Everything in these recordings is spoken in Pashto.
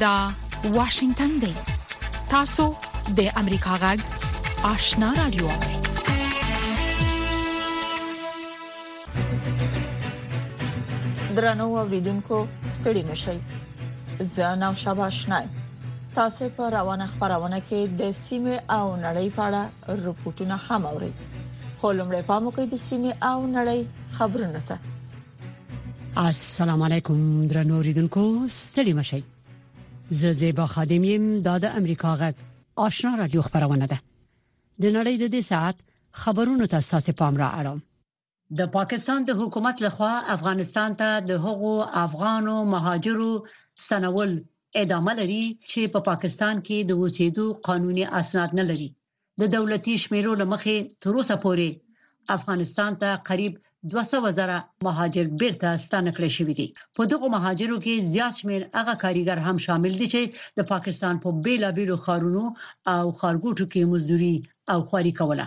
دا واشنگتن دی تاسو د امریکا غږ آشنا رادیو درنو اوریدونکو ستړي مشئ زه نو شاباش نه تاسو په روانه خبرونه کې د سیمه او نړۍ په اړه رپورټونه هم اورئ خو لمړی پام وکړئ د سیمه او نړۍ خبرونه ته السلام علیکم درنو اوریدونکو ستړي مشئ زه زیبا خادم یم دا د امریکا غږ آشنا رادیو خبرونه ده د نړۍ د دې ساعت خبرونو ته ساسې پام را اړوم د پاکستان د حکومت لخوا افغانستان ته د هغو افغانو مهاجرو ستنول ادامه لري چې په پاکستان کې د اوسېدو قانوني اسناد نه لري د دولتي شمیرو لمخې تر اوسه پورې افغانستان ته قریب 200 زره مهاجر بیرته ستانه کړی شوی دی په دغه مهاجرو کې زیات شمیر هغه کاریګر هم شامل دي چې د پاکستان په بیلابیلو خارونو او خارګوټو کې مزدوري او خواري کوله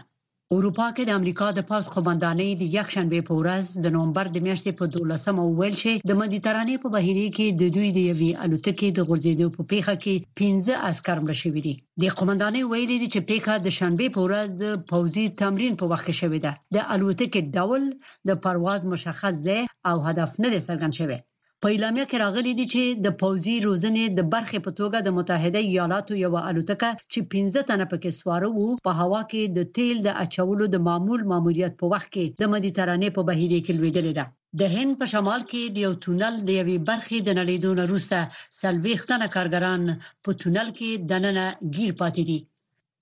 اروپا کې د امریکا د پوځ قوماندانۍ د یک شنبه په ورځ د نومبر د میاشتې په 12مه وویل چې د مدیترانې په بحیره کې د دوی د یوې الوتکې د غورځېدو په پیښه کې 15 عسكر مړ شوي دي د قوماندانۍ ویلي دي چې پیښه د شنبه په ورځ د پوځي تمرین په وخت کې شوې ده د الوتکې ډول د پرواز مشخص ځای او هدف نه دی څرګند شوی په اعلامیه کې راغلي دي چې د پوځي روزنې د برخې په توګه د متحده ایالاتو یو الوتکه چې 15 تنه پکې سواره وو په هوا کې د تیل د اچولو د معمول ماموریت په وخت کې د مدیترانې په بحیره کې لویدلې ده د هند په شمال کې د یو تونل د یوې برخې د نړیدو نه روسته سلويخ تنه کارګران په تونل کې دننه گیر پاتې دي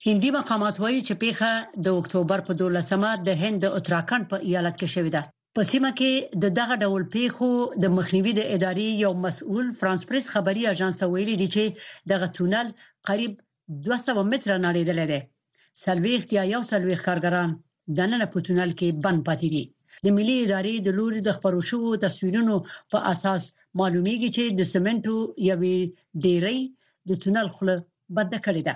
هندي مقامات وایي چې پیښه د اکتوبر په 12مه د هند د اتراکند په ایالت کې شوې ده په سیمه کې د دغه ډول پیښو د مخنیوي د ادارې یو مسؤل فرانس پریس خبري اژانس ته ویلي دي چې دغه تونل قریب 200 متره نړیدلی دی سلويخت یا یو سلويخت کارګران دننه په تونل کې بند پاتې دي د ملي ادارې د لوري د خبرو شوو تصویرونو په اساس معلومیږي چې د سیمنټو یوې ډیرۍ د تونل خله بنده کړې ده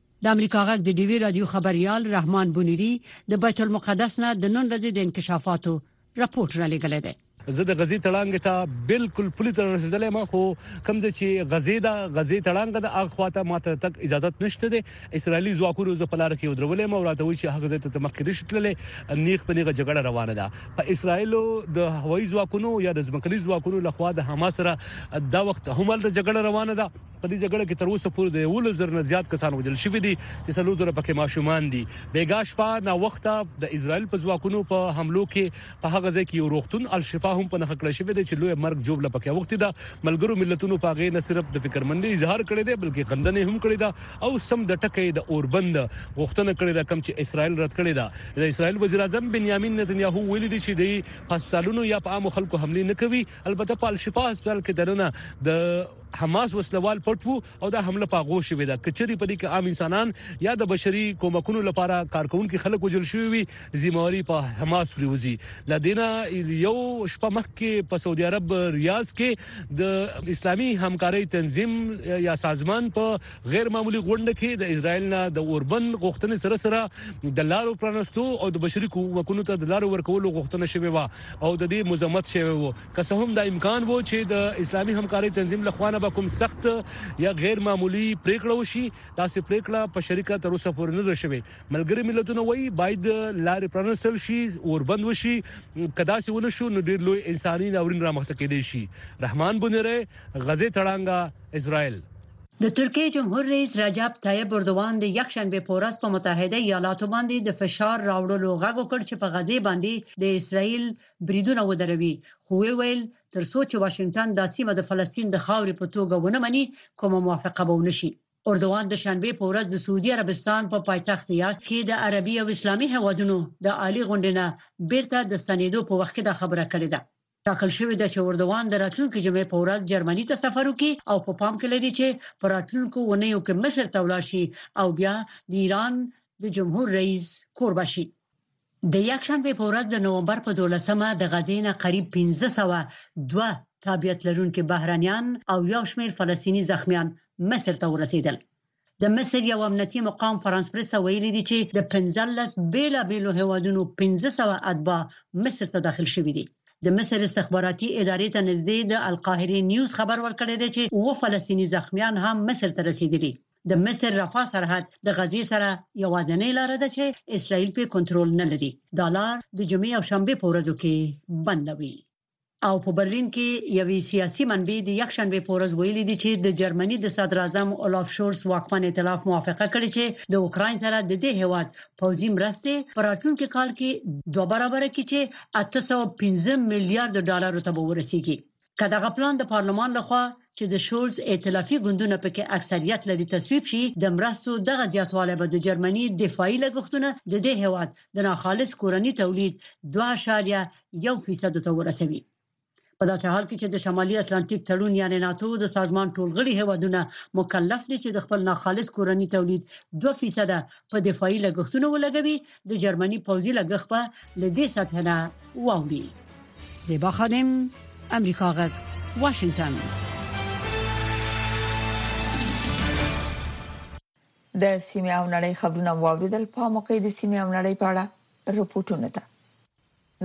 د امریکا غږ د ډیوی رادیو خبریال رحمان بونیری د بیت المقدس نه د نن ورځې د انکشافاتو راپورټ را لګلې دی زه د غزې تړانګې ته بالکل پولی تر رسیدلې ما خو کم ځای چې غزې دا غزې تړانګه د اغه خواته ماته تک اجازه نشته دی اسرایلی ځواکونو زه په لار کې ودرولې ما وراته وی چې هغه ځای ته مخکې نشي تللې نیغ په نیغه جګړه روانه ده په اسرایلو د هوایي ځواکونو یا د ځمکني ځواکونو لخوا د حماس سره دا وخت هم د جګړه روانه ده په دې جګړه کې تر اوسه پورې د یوولس زره نه زیات کسان وژل شوي دي چې څلور زره پکې ماشومان دي. بېګاه شپه ناوخته د اسراییل په ځواکونو په حملو کې په هغه ځای کې یو روغتون الشفا هم په نښه کړی شوی دی چې لویه مرګ ژوبله پکې اوښتې ده. ملګرو ملتونو په هغې نه صرف د فکرمندۍ اظهار کړی دی بلکې غندنه یې هم کړې ده او سم د ټکه یې د اوربند غوښتنه کړې ده کوم چې اسراییل رد کړې ده. د اسراییل وزیراعظم بنیامین نتنیاهو ویلي دي چې دی په هسپتالونو یا په عامو خلکو حملې نه کوي البته په الشفا هسپتال کې دننه د حماس وسله وال پټ وو او دا حمله په هغو شوې ده که چېرې په دې کې عام انسانان یا د بشري کومکونو لپاره کارکوونکي خلک وژل شوي وي ذمہواري په حماس پریوزي لدینا یو شپه مخکې په سعودي عرب ریاض کې د اسلامي همکارۍ تنظیم یا سازمان په غیر معمولی غونډه کې د اسرایل نه د اوربن غوښتنې سره سره د لارو پرانستو او د بشري کومکونو ته د لارو ورکولو غوښتنه شوې و او د دې مزمت شوی و که څه هم دا امکان وو چې د اسلامي همکارۍ تنظیم له خوا نه به کوم سخت یا غیر معمولي پرېکړه وشي، داسې پرېکړه په شریکه تر اوسه پورې نه ده شوې. ملګري ملتونه وايي، باید لارې پرانستل شي، اوربند وشي، که داسې ونه شو نو ډېر لوی انساني ناورین رامخته کېدای شي. رحمان بونیری، غزې تړانګه، اسرایل. د ترکیې جمهور رئیس رجب طیب اردوان د یکشنبې په ورځ په متحده ایالاتو باندې د فشار راوړلو غږ وکړ چې په غزې باندې د اسراییل بریدونه ودروي، خو ویې ویل، تر څو چې واشنګټن دا سیمه د فلسطین د خاورې په توګه ونه مني، کومه موافقه به ونه شي. اردوغان د شنبې په ورځ د سعودي عربستان په پایتخت ریاض کې د عربي او اسلامي هېوادونو د عالي غونډې نه بېرته د ستنېدو په وخت کې دا خبره کړې ده. ټاکل شوې ده چې اردوغان د راتلونکې جمعې په ورځ جرمني ته سفر وکړي او په پام کې لري چې په راتلونکو اونیو کې مصر ته ولاړ شي او بیا د ایران د جمهور رئیس کوربه شي. د یکشنبې په ورځ د نومبر په دولسمه د غزې نه قریب پنځه سوه دوه تابعیت لرونکي بهرنیان او یو شمېر فلسطیني زخمیان مصر ته ورسېدل. د مصر یو امنیتي مقام فرانس پرس ته ویلي دي چې د پنځلس بېلا بېلو هېوادونو پنځه سوه اتباع مصر ته داخل شوي دي. د مصر استخباراتي ادارې ته نږدې د القاهرې نیوز خبر ورکړی دی چې اووه فلسطیني زخمیان هم مصر ته رسېدلي د مصر رفاه سرحد د غزې سره یوازنۍ لار ده چې اسرائیل په کنټرول نه لري دا لار د جمعې او شنبې په ورځو کې بنده وي او په برلین کې یوې سیاسي منبع د یک شنبه په ورځ ویلي دي چې د جرمني د صدر اعظم اولاف شولز واکمن ائتلاف موافقه کړې چې د اوکرين سره د دې هواد پوځي مرستې په راتلونکي کال کې دوه برابر کړي چې 815 میلیارډ ډالر ته ورسیږي که دغه پلان د پارلمان لخوا چې د شولز ائتلافي ګوندونه پکې اکثریت لري تصویب شي د مرستو دغه زیاتوالی به د جرمني دفاعي لګښتونه د دې هیواد د ناخالص کورني تولید 2.1 فیصد ته ورسوي په داسې حال کې چې د شمالي اتلانتیک تړون یعنی ناتو د سازمان ټولغړي هیوادونه مکلف دي چې د خپل ناخالص کورني تولید 2 فیصد په دفاعي لګښتونو ولګوي د جرمني پوځي لګښت به لدې سطح نه واوړي زیبا خادم امریکا غږ واشنگتن د سیمه او نړۍ خبرونه واوریدل په موقع د سیمه او نړۍ په اړه رپورټونه ده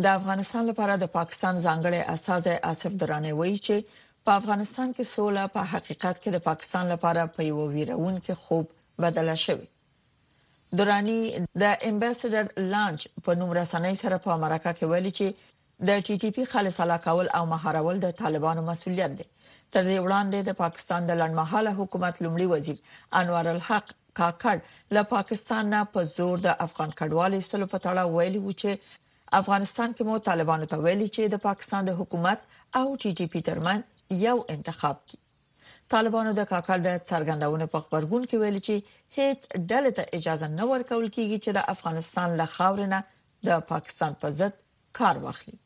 د افغانستان لپاره د پاکستان ځانګړي استاد اصف درانه وایي چې په افغانستان کې سوله په حقیقت کې د پاکستان لپاره په یو ویرونکو خوب بدل شوی دراني د امباسډر لانچ په نوم رسنۍ سره په مرکه کې ویلي چې د ټي ټي پی خالص علاقول او مهارول د طالبانو مسولیت دی تر دې وړاندې د پاکستان د لړمحاله حکومت لومړي وزیر انور الحق کاکړ له پاکستان نه په زور د افغان کډوالو ایستلو په تړاو ویلي و چې افغانستان کې مو طالبانو ته ویلي چې د پاکستان د حکومت او ټي ټي پی ترمن یو انتخاب کړي طالبانو د کاکړ د څرګندونو په خبرګون کې ویل چې هیڅ ډلې ته اجازه نه ورکول کیږي چې د افغانستان له خاورې نه د پاکستان په ضد کار واخلي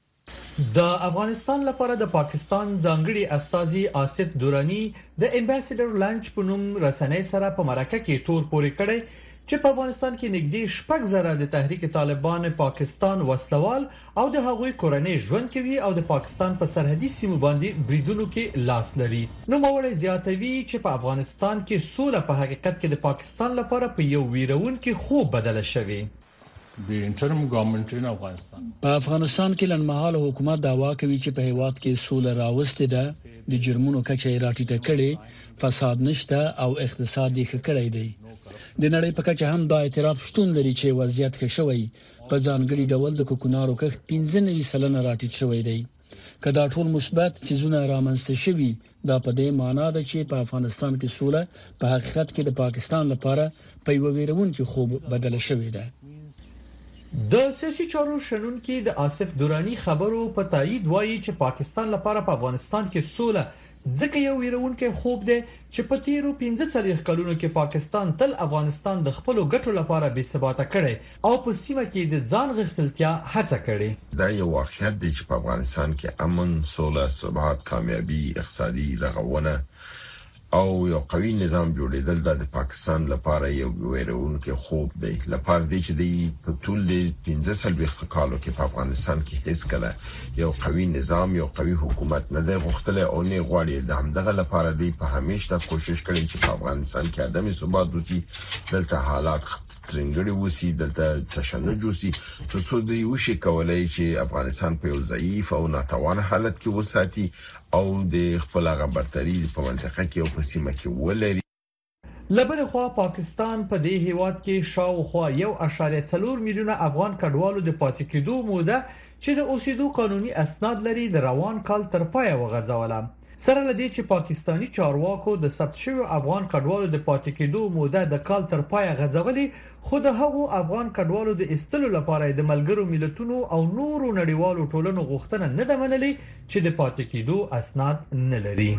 د افغانستان لپاره د پاکستان ځانګړي استازي آصف دوراني د امباسډر لانچ په نوم رسنۍ سره په مرکه کې تور پورې کړی چې په افغانستان کې نږدې شپږ زره د تحریک طالبان پاکستان وسله وال او د هغوی کورنۍ ژوند کوي او د پاکستان په سرحدي سیمو باندې بریدونو کې لاس لري. نوموړی زیاتوي، چې په افغانستان کې سوله په حقیقت کې د پاکستان لپاره په یو ویرونکي خوب بدله شوې. په افغانستان کې لنډمهاله حکومت دعوا کوي، چې په هېواد کې سوله راوستې ده، د جرمونو کچه یې راټیټه کړې فساد نشته او اقتصاد یې ښه کړی دی د نړۍ په کچه هم دا اعتراف شتون لري چې وضعیت ښه شوی په ځانګړي ډول د کوکنارو کښت 15 سلنه راټیټ شوی دی که دا ټول مثبت چیزونه رامنځته شوي دا په دې معنی ده چې په افغانستان کې سوله په حقیقت کې د پاکستان لپاره په یو ویرونکو خوب بدل شوې ده د سیاسي چارو شنونکي د آصف دوراني خبرو په تایید وایي چې پاکستان لپاره په افغانستان کې سوله ځکه یو ویرونکی خوب دی چې په تیرو پنځه څلوېښت کلونو کې پاکستان تل افغانستان د خپلو ګټو لپاره بې ثباته کړی او په سیمه کې یې د ځان غښتلتیا هڅه کړې. دا یو واقعیت دی چې په افغانستان کې امن، سوله، ثبات، کامیابي، اقتصادي رغونه او یو قوي نظام جوړیدل دا د پاکستان لپاره یو ویرونکی خوب دی لپاره دې چې دی په تول دې پنځه څلوېښت کالو کې په افغانستان کې هیڅکله یو قوي نظام یو قوي حکومت نه دی غوښتلی او نه غواړي د همدغه لپاره دی په همیشته کوشش کړي چې په افغانستان کې عدمي ثبات وسی دلته حالات ترنګړي وسی دلته تشنج وسی تر څو دی وشي کولای چې افغانستان په یو ضعیف او ناتوان حالت کې وساتي او د خپل غبرتري په منطقه کې او په سیمه کې ولري له بلې خوا پاکستان په دې هېواد کې شاوخوا یو اعشاریه څلور میلیونه افغان کډوالو د پاتې کېدو موده چې د اوسېدو قانوني اسناد لري د روان کال تر پایه وغځوله سره له دې چې پاکستاني چارواکو د ثبت شویو افغان کډوالو د پاتې کېدو موده د کال تر پایه غځولې خو د هغو افغان کډوالو د ایستلو لپاره یې د ملګرو ملتونو او نورو نړیوالو ټولنو غوښتنه نه ده منلې چې د پاتې کیدو اسناد نه لري.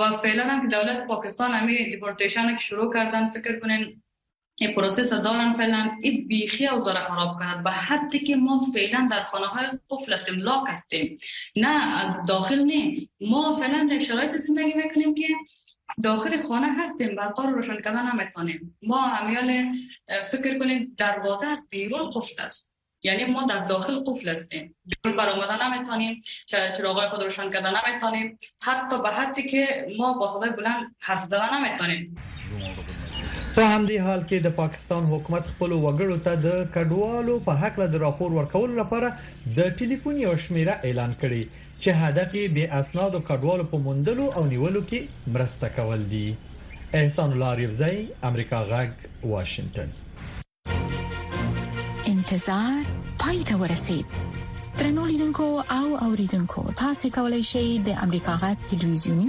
وف فعلاً که دولت پاکستان همین دیپورتیشن که شروع کردند فکر کنین ای پروسس را دارند فعلاً ای بیخی اوضاع را خراب کند به حدی که ما فعلاً در خانه های قفل هستیم لاک هستیم نه از داخل نی ما فعلاً در یک شرایط زندگی میکنیم که داخل خانه هستیم و پا رو روشن کردن نمیتونیم ما همیال فکر کنید دروازه از بیرون قفل است یعنی ما در داخل قفل هستیم بیرون برآمده نمیتونیم چراغای خود روشن کردن نمیتونیم حتی به حدی که ما با صدای بلند حرف زدن نمیتونیم په همدې حال کې د پاکستان حکومت خپل وګړو ته د کډوالو په حق له راپور ورکولو لپاره د ټلیفون یو شمیره اعلان کړي چې هدف یې بې اسنادو کډوالو په موندلو او نیولو کې مرسته کول دي. احسان الله اریوزی، امریکا غږ، واشنګټن. انتظار پای ته ورسید. ترنو لیدونکو او اوریدونکو تاسو کولی شئ د امریکا غږ تلویزیونی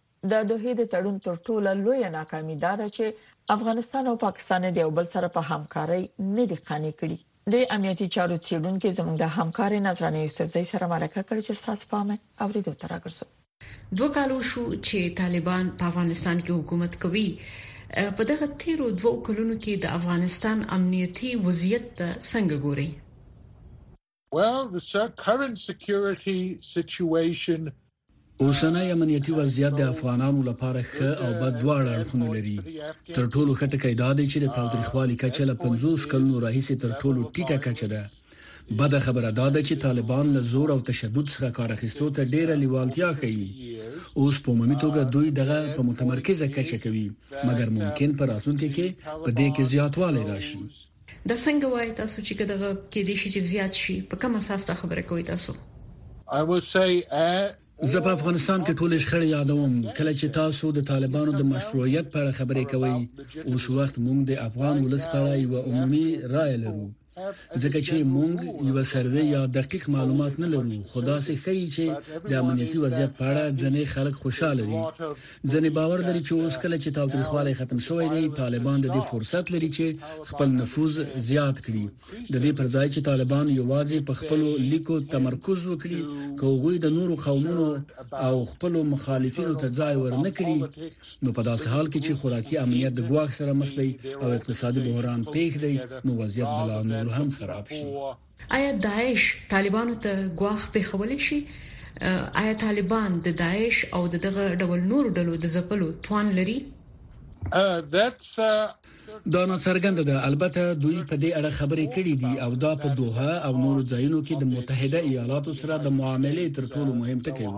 د دوحې د تړون تر ټوله لویه ناکامي دا ده چې افغانستان او پاکستان یې د یو بل سره په همکارۍ نه دي قانع کړي. د امنیتي چارو څېړونکي زموږ د همکارې نذرانه یوسفزۍ سره مرکه کړې چې ستاسو پام اوریدو ته راګرځو. دوه کاله وشو چې طالبان په افغانستان کې حکومت کوي، په دغه تېرو دوو کلونو کې د افغانستان امنیتي وضعیت ته څنګه ګورئ؟ اوسنی امنیتي وضعیت د افغانانو لپاره ښه او بد دواړه اړخونه لري. تر ټولو ښه ټکی دا دی چې د تاوتریخوالي کچه له 50 کلونو راهیسې تر ټولو ټیټه کچه ده. بده خبره دا ده چې طالبان له زور او تشدد څخه کار اخیستو ته ډیره لیوالتیا ښيي. اوس په عمومي توګه دوی دغه په متمرکزه کچه کوي، مګر ممکن په راتلونکي کې په دې کې زیاتوالی راشي. دا څنګه وایې تاسو چې که دغه کېدای شي چې زیات شي په کوم اساس دا خبره کوي تاسو؟ زه په افغانستان کې ټولې شخړې یادوم کله چې تاسو د طالبانو د مشروعیت په اړه خبرې کوي اوس وخت موږ د افغان ولس په اړه یو عمومي رائے لرو ځکه چې موږ یو سروې یا دقیق معلومات نه لرو خدا سي ښیي چې د امنیتي وضعیت په اړه ځنې خلک خوشاله دي ځنې باور لري چې اوس کله چې تاوتریخوالی ختم شوی دی، طالبان د دې فرصت لري چې خپل نفوذ زیات کړي. د دې پر ځای چې طالبان یوازې په خپلو لیکو تمرکز وکړي، که هغوی د نورو قومونو او خپلو مخالفینو ته ځای ورنه کړي، نو په داسې حال کې چې خوراکي امنیت د ګواښ سره مخ دی او اقتصادي بحران پېښ دی، نو وضعیت به لا نور هم خراب شي. ایا داعش طالبانو ته ګواښ پېښولی شي؟ ایا طالبان د داعش او دغه ډول نورو ډلو د ځپلو توان لري؟ دا ناڅرګنده ده، البته دوی په دې اړه خبرې کړې دي او دا په دوحه او نورو ځایونو کې د متحده ایالاتو سره د معاملې تر ټولو مهم ټکی و،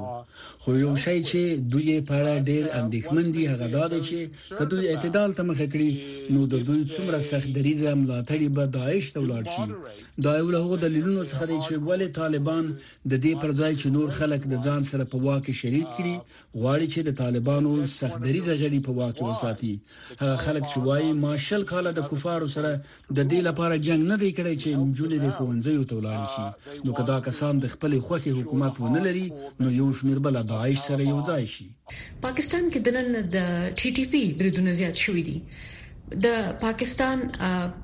خو یو شی چې دوی یې په اړه ډېر اندېښمن دي هغه دا دی چې که دوی اعتدال ته مخه کړي نو د دوی څومره سخت دریځه ملاتړي به داعش ته ولاړ شي. دا یو له هغو دلیلونو څخه دی چې ولې طالبان د دې پر ځای چې نور خلک د ځان سره په واک کې شریک کړي، غواړي چې د طالبانو سخت دریځه غړي په واک کې وساتي. هغه خلک چې وايي ما شل کاله د کفارو سره د دې لپاره جنګ نه دی کړی چې نجونې د ښوونځیو ته ولاړې شي نو که دا کسان د خپلې خوښې حکومت ونه لري نو یو شمیر بل داعش سره یو ځای شي پاکستان کې دنن د ټي ټي پی بریدونه زیات شوې دي د پاکستان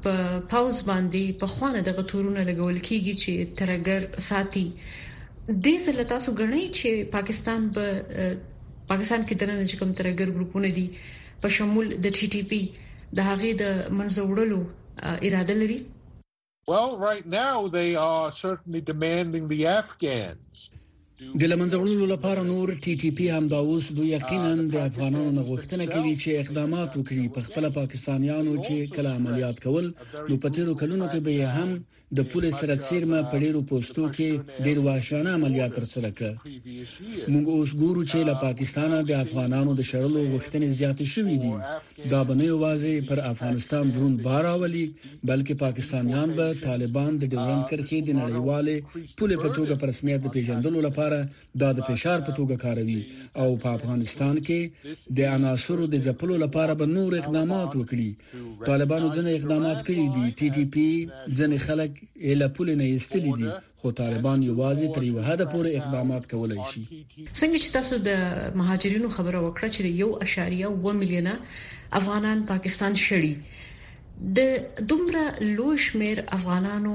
په پاوز باندې په خوانه د غتورونه لګول کیږي چې ترګر ساتي د زله تاسو غنئ چې پاکستان به پاکستان کې دنن چې کوم ترګر ګروپونه دي په شمول د ټي ټي پی د هغې د منځه وړلو اراده لري؟ د له منځه وړلو لپاره نور ټي ټي پي همدا اوس دوی یقینا د افغانانو نه غوښتنه کوي چې اقدامات وکړي په خپل پاکستانیانو چې کله عملیات کول نو په تیرو کلونو کې به یې هم د پولې سره څیرمه په ډیرو پوستو کې ډیر وحشانه عملیات ترسره کړه. موږ اوس ګورو چې له پاکستانه د افغانانو د شړلو غوښتنې زیاتې شوې دي. دا به نه یوازې پر افغانستان دروند بار راولي، بلکې پاکستانیان به طالبان د ډیورنډ کرښې د نړیوالې پولې په توګه په رسمیت د پیژندلو لپاره دا د فشار په توګه کاروي او په افغانستان کې د عناصرو د ځپلو لپاره به نور اقدامات وکړي طالبانو ځنې اقدامات کړي دي ټي ټي پی ځنې خلک اله پول نه ایستلي دي خو طالبان یوازې تر یو حد پورې اقدامات کولای شي څنګه چې تاسو د مهاجرینو خبره وکړه چې یو اشاریه و میلیونه افغانان پاکستان شړي د دومره لوی شمیر افغانانو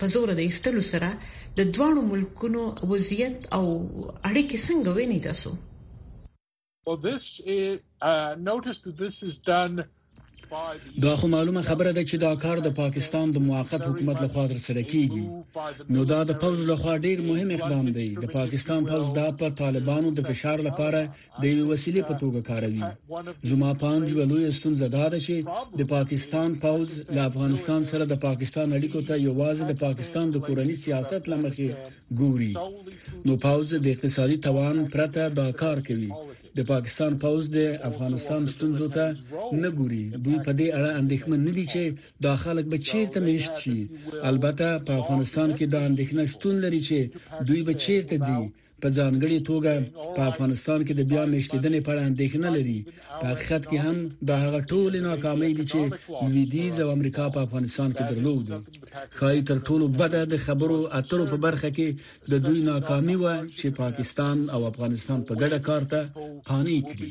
په زور د ایستلو سره د دوه ملکونو وضعیت او اړیکې څنګه ویني تاسو Well, this is, uh, notice that this is done دا خو معلومه خبره ده چې دا کار د پاکستان د موقت حکومت لخوا تر سره کیږي نو دا د پوز لخوا ډیر مهم اقدام دی د پاکستان پوز دا په طالبانو د فشار لپاره د یوې وسیلې په توګه کاروي زما په اند یو لوی ستونزه دا ده چې د پاکستان پوځ له افغانستان سره د پاکستان اړیکو ته یوازې د پاکستان د کورنی سیاست لمخې ګوري نو پوځ د اقتصادي توان پرته دا کار کوي د پاکستان پوځ د افغانستان ستونزو ته نه ګوري دوی په دې اړه اندېښمن نه دي چې دا خلک به چیرته میشت شي البته په افغانستان کې دا اندېښنه شتون لري چې دوی به چیرته ځي په ځانګړې توګه په افغانستان کې د بیا مېشتېدنې په اړه اندېښنه لري. په حقیقت کې هم دا هغه ټولې ناکامۍ دي چې لویدیځ او امریکا په افغانستان کې درلودې. ښایي تر ټولو بده د خبرو اترو په برخه کې د دوی ناکامي وه چې پاکستان او افغانستان په ګډه کار ته قانع کړي.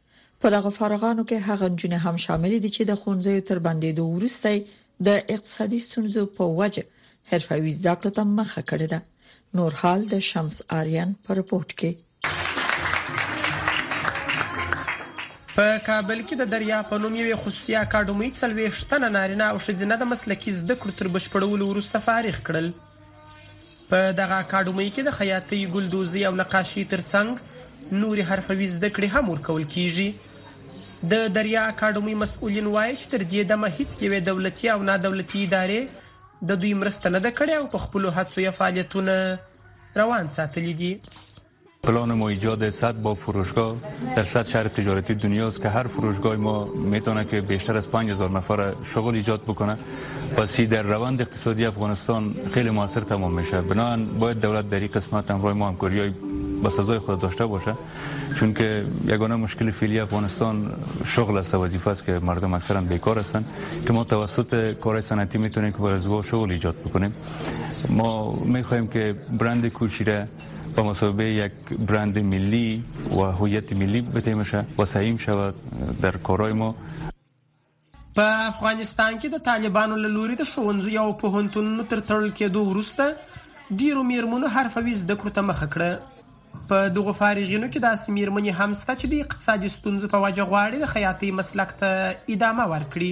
په دغو فارغانو کې هغه نجونې هم شاملې دي چې د ښوونځیو تر بندیدو وروسته یې د اقتصادي ستونزو په وجه حرفوي زده کړو ته مخه کړې ده نور حال د شمس آریان پر رپورت کې په کابل کې د دریا په نوم یوې خصوصي اکاډمۍ څلوېښت تنه نارینه او ښځینه د مسلکي زده کړو تر بشپړولو وروسته فارغ کړل په دغه اکاډمۍ کې د خیاطۍ، ګلدوزۍ او نقاشۍ ترڅنګ نورې حرفوي زده کړې هم ورکول کیږي. د دریا اکاډمۍ مسؤلین وایي چې تر دې دمه هیڅ یوې دولتي او نادولتي ادارې د دوی مرسته نه ده کړې او په خپلو هڅو یې فعالیتونه روان ساتلي دي. پلان ما ایجاد صد باب فروشگاه در صد شهر تجارتی دنیا است که هر فروشگاه ما میتونه که بیشتر از پنج هزار نفر شغل ایجاد بکنه پس این در روند اقتصادی افغانستان خیلی موثر تمام میشه بنان باید دولت در این قسمت همراه ما همکاری های به سزای خود داشته باشه چون که یگانه مشکل فعلی افغانستان شغل است وظیفه است که مردم اکثرا بیکار هستند که ما توسط کارهای صنعتی میتونیم که برای شغل ایجاد بکنیم ما میخواهیم که برند کوچیره په مسوبه یک برند ملی و هویت ملی بتیمشه و سعیم شود در کورای ما په افغانستان کې د طالبانو له لوري د ښوونځیو او پوهنتونونو تر تړل کېدو وروسته ډیرو میرمنو حرفوي زده کړو ته مخه کړه په دغو فارغینو کې داسې میرمنې هم شته چې د اقتصادي ستونزو په وجه غواړي د خیاطۍ مسلک ته ادامه ورکړي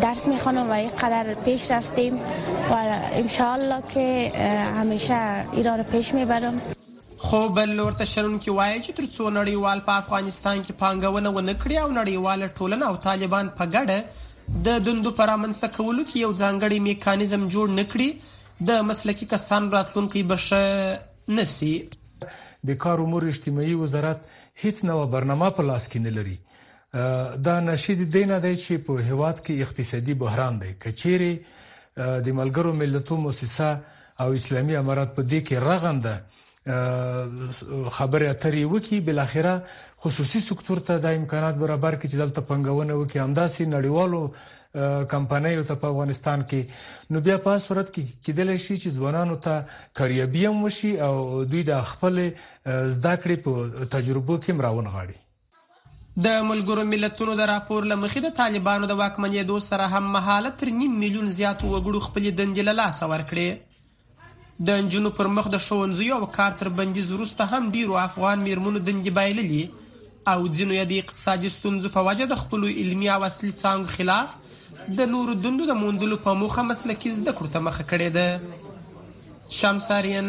درس میخوانم و اینقدر پیش رفتیم و انشاءالله که همیشه ایران رو پیش میبرم خو بل لور ته شنونکي وایې چې تر څو نړیوال په افغانستان کې پانګونه ونه کړي او نړیواله ټولنه او طالبان په ګډه د دندو په رامنځته کولو کې یو ځانګړی میکانیزم جوړ نه کړي د مسلکي کسانو راتلونکی به ښه نسی د کار امور اجتماعي وزارت هیڅ نوه برنامه په لاس کې نه لري دا نشې د دې نه دی چې په هېواد کې اقتصادي بحران دی، که چېرې د ملګرو ملتو موسسه او اسلامي امارت په دې کې رغنده خبرې اترې وکړي، بالاخره خصوصي سکتور ته دا امکانات برابر کړي چې دلته پانګونه وکړي، همداسې نړیوالو کمپنیو ته په افغانستان کې، نو بیا په هغه صورت کې کېدلی شي چې ځوانانو ته کاریابي هم وشي او دوی د خپلې زده کړې په تجربو کې هم راونغاړي. د ملګرو ملتونو د راپور له مخې د طالبانو د واکمنېدو سره هم مهاله تر نیم میلیون زیاتو وګړو خپلې دندې له لاسه ورکړې. د نجونو پر مخ د ښوونځیو او کار تر بندیز وروسته هم ډیرو افغان میرمنو دندې بایللي او ځینو یې د اقتصادي ستونزو په وجه د خپلو علمي او اصلي څانګو خلاف د نورو دندو د موندلو په موخه مسلکي زده کړو ته مخه کړې ده. شمس آرین،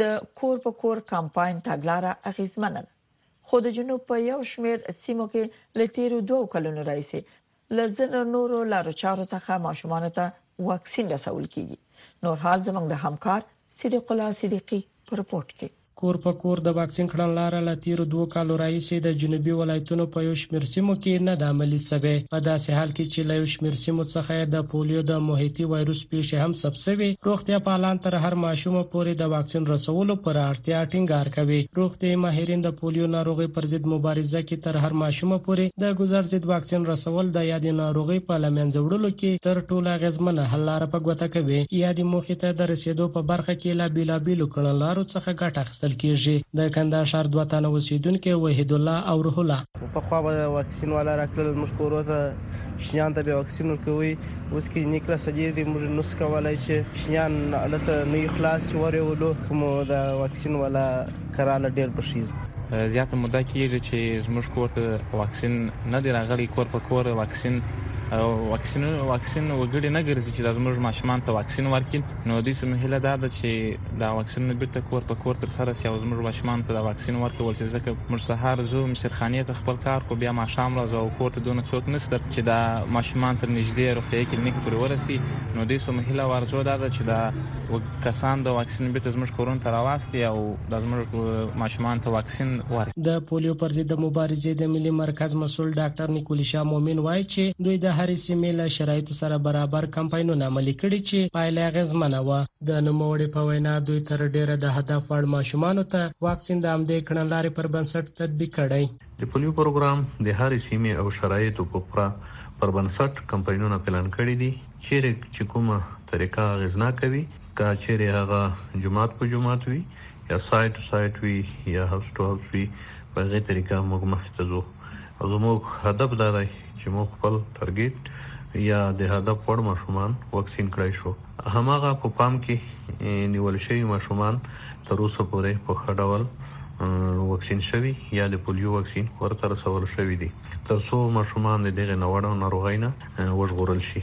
د کور په کور کمپاین تګلاره اغیزمنه ده خو د جنوب په یو شمیر سیمو کې ل تیرو دوو کلونو راځي لزر نورو لارو چارو څخه ماشومان ته واکسین رسول کیږي نور حال زموږ د همکار صدیق الله صدیقي په رپورت کې کور په کور د واکسین کړنلاره له تیرو دوه کالو راهیسې د جنوبي ولایتونو په یو شمیر سیمو کې نه د عملی سوې په داسې حال کې چې له یو شمیر سیمو څخه د پولیو د محیطي وایروس پیښې هم ثبت شوې روغتیا پالان تر هر ماشوم پورې د واکسین رسولو پر اړتیا ټینګار کوي روغتي ماهرین د پولیو ناروغي پر ضد مبارزه کې تر هر ماشوم پورې د ګذر ضد واکسین رسول د یادې ناروغي په لمنځه وړلو کې تر ټولو اغیزمنه حل لاره په ګوته کوي یادې موخې ته د رسیدو په برخه کې لا بیلابیلو کړنلارو څخه ګټه اخیستل کیږي د کندهار ښار دوه تنه اوسیدونکي وحید الله او روح الله په خو به واکسین والا راکړل مخ کورو ته شیان ته به واکسین ورکوي اوس کې نیکلا سجیر دی موږ نو سکولای چې شنیان الته نه خلاص چې ورولو کوم د واکسین ولا کراله ډیر بشیز زیاته مده کیږي چې زموږ کور ته واکسین نه دی راغلی کور په کور واکسین واکسین واکسین وګړي نه ګرځي چې د زموږ ماشومان ته واکسین ورکړي نو دوی سم هله دا ده چې دا واکسین بیرته کور په کور تر سره سي او زموږ ماشومان ته دا واکسین ورکول چې ځکه موږ سهار زو مشرخانه ته خپل کار کو بیا ما شام راځو کور ته دونه څوک نشته چې دا ماشومان تر نږدې روغتیايي کلینیک پورې ورسي نو دوی سومه هیله او ارزو دا ده چې دا کسان د واکسین بیرته زموږ کورونو ته راواستي او دا زموږ ماشومان ته واکسین ورکړي. د پولیو پر ضد د مبارزې د ملي مرکز مسول ډاکټر نیکولیشا مومین وايي چې دوی د هرې سیمې له شرایطو سره برابر کمپاینونه عملي کړي چې پایله اغېزمنه وه. د نوموړې په وینا دوی تر ډېره د هدف وړ ماشومانو ته واکسین د همدې کړنلارې پر بنسټ تطبیق کړی. د پولیو پروګرام د هرې سیمې او شرایطو په پوره پر بنسټ کمپاینونه پلان کړي دي، چیرې چې کومه طریقه اغیزناکه وي، که چیرې هغه جومات په جومات وي یا سایټ ټو سایټ وي یا هاوس ټو هاوس وي، په هغې طریقه موږ مخې ته ځو او زموږ هدف دا دی چې موږ خپل ټارګیټ یا د هدف وړ ماشومان واکسین کړای شو. هماغه په پام کې نیول شوي ماشومان تر اوسه پورې په ښه ډول واکسین شوي یا د پولیو واکسین ورته رسول شوي دي ترڅو ماشومان د دغه نوړو ناروغۍ نه وژغورل شي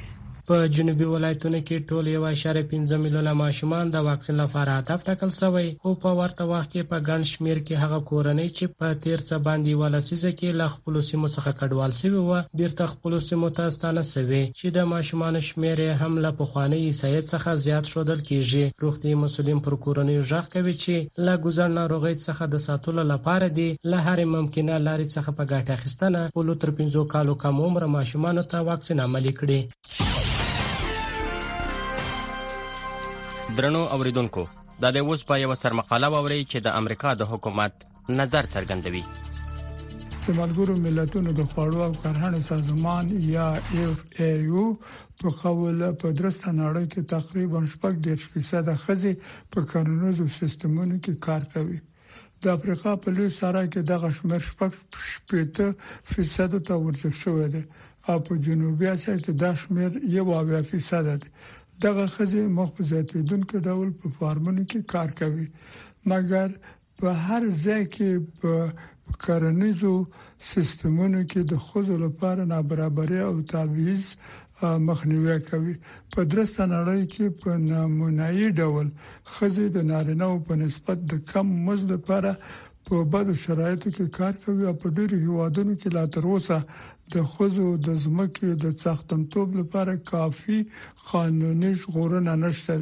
په جنوبي ولایتونو کې ټول یو اشاره پنځه میلیونه ماشومان د واکسین لپاره هدف ټاکل شوی خو په ورته وخت کې په ګڼ شمیر کې هغه کورنۍ چې په تیر څه باندې یوه لسیزه کې له خپلو سیمو څخه کډوال شوي وه بیرته خپلو سیمو ته ستانه شوي، چې د ماشومانو شمېر یې هم له پخوانۍ عیسایت څخه زیات ښودل کېږي. روغتیايي مسؤلین پر کورنیو غږ کوي، چې له ګوزڼ ناروغۍ څخه د ساتلو لپاره دې له هرې ممکنه لارې څخه په ګټه اخیستنه خپلو تر پنځو کالو کم عمره ماشومانو ته واکسین عملي کړي. درنو اوریدونکو دا دی اوس به یوه سرمقاله واورئ چې د امریکا د حکومت نظر څرګندوي د ملګرو ملتونو د خوړو او کرهڼې سازمان یا اف ای یو په قول په درسته نړۍ کې تقریبا شپږ ډیر فیصد خزي په کرنیزو سیستمونو کې کار کوي د افریقا په لوی سره کې د غشمیر شپږ شپږ فیصد ته ورځک شوې ده او په جنوبي اسیا کې د شمیر یو اویا فیصد ده دغه خزي مخ په زیاتیدونکو ډول په فارمونو کې کار کوي مګر په هر ځای کې په کرنیزو سیستمونو کې د ښځو لپاره نابرابري او تبعیض مخنیوی کوي په درسته نړۍ کې په نمونایي ډول ښځې د نارینه او په نسبت د کم مزد لپاره په بدو شرایطو کې کار کوي او په ډیرو هیوادونو کې لا تر اوسه د ښځو د ځمکې د څښتنتوب لپاره کافي قانوني ژغورنه نشته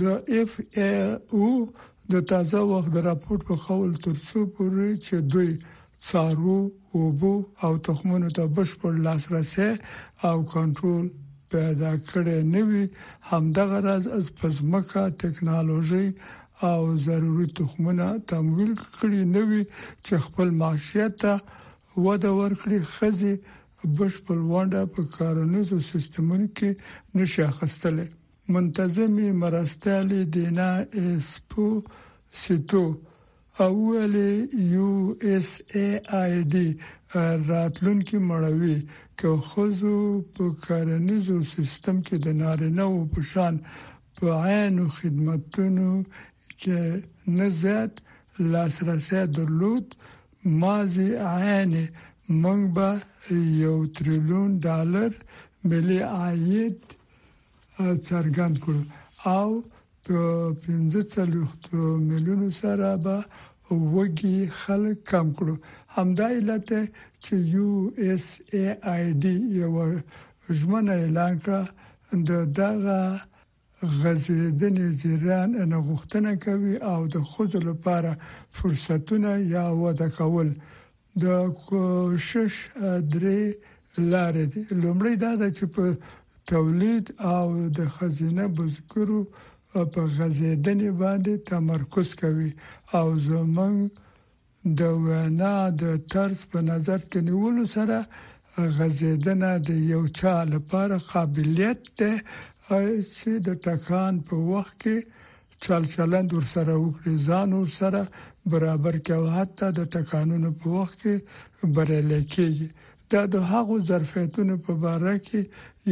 د اف ای او د تازه وخت د راپور په قول تر څو پورې چې دوی څارو اوبو او تخمونو ته بشپړ لاسرسي او کنټرول پیدا کړي نه وي همدغه راز از پزمکه ټکنالوژي او ضروري تخمونه تمویل کړي نه وي چې خپل معاشیت ته وده ورکړي خزي بشپړ ونده په کارونو سیستمونو کې نشي اخستلې منتظمې مرستیالې دینا ایس پو سیتو او ویلې یو اس ای آی ډي راتلونکي مړوي که خزو په کرنیزو سیستم کې د نارینه او پشان په عین خدمتونو کې نه زیات لاسرسي درلود مازی عین منګ به یو تریلیون ډالر ملي عاید څرګند کړ او د 45 میلیونو سره به وګي خلک کم کړو همدا علت چې یو اس ای آی ډي یو ژمنه اعلان کړه د دغه غزیدنې جریان نه غوښتنه کوي او د خځو لپاره فرصتونه یا وده کول د کوشش درې لارې دي لومړی دا ده چې په تولید او د خزینه بزګرو په غزیدنې باندې تمرکز کوي او زمونږ د وینا د طرز په نظر کې نیولو سره غزیدنه د یو چا لپاره قابلیت ده چې د ټکان په وخت کې چال چلند ورسره وکړي ځان ورسره برابر کړي او حتی د ټکانونو په وخت کې بریالي کیږي دا د هغو ظرفیتونو په باره کې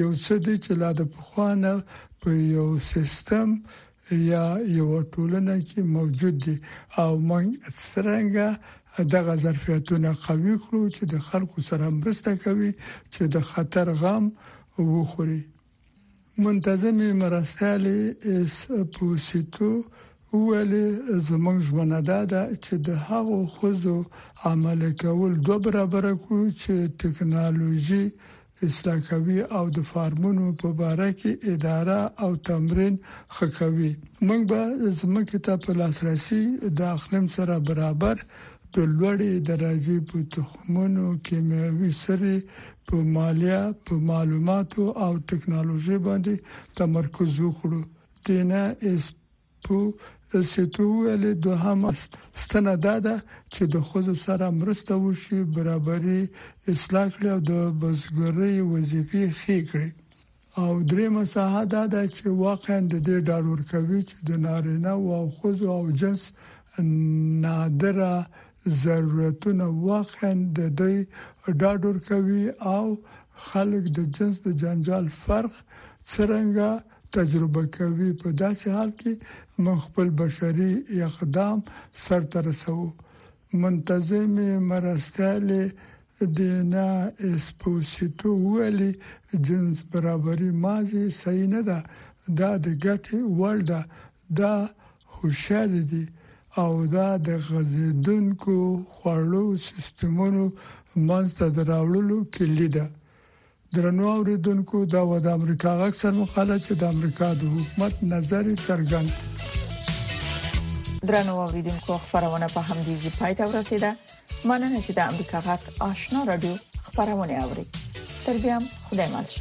یو څه دي چې لا د پخوانه په یو سیستم یا یو ټولنه کې موجود دي او موږ څنګه دغه ظرفیتونه قوي کړو چې د خلکو سره مرسته کوي چې د خطر غم وخوري منتظمې مرستیالې اس پوسیتو وویل زموږ ژمنه دا ده چې د هغو خزو عمل کول دوه برابر کړو چې ټکنالوژي اصلاح کوي او د فارمونو په باره کې اداره او تمرین خکوي موږ به زمکه ته په لاسرسي د اقلیم سره برابر د لوړې درجې په تخمونو، کیمیاوي سرې، په مالیه، په معلوماتو او ټکنالوژي باندې تمرکز وکړو. دینا ایس پو سیتو ویل، دوهم ستنه دا ده چې د ښځو سره مرسته وشي، برابري اصلاح کړي او د بزګرۍ وظیفې ښې کړي. او دریمه ساحه دا ده چې واقعا د دې ډاډ ورکوي چې د نارینه او خوځو او جنس نادره ضرورتونه واقعا د دوی ډاډ ورکوي او خلک د جنس د جنجال فرق څرنګه تجربه کوي په داسې حال کې موږ خپل بشري اقدام سر تر سوو منتظمې مرستیالې دینا اسپوسیتو ویلي جنس برابري مازې صحیح نه ده دا د ګټې وړ ده دا هوښیارې دي او دا د غزیدونکو خوړو سیستمونو منځ ته د راوړلو کلی ده درنو اوریدونکو دا و د امریکا غږ سر مقاله چې د امریکا د حکومت نظر څرګند درنو اوریدونکو خبرونه په همدې ځای پای ته ورسیده مننه چې د امریکا غږ آشنا رادیو خبرونه اوري تر بیا خدای مل شي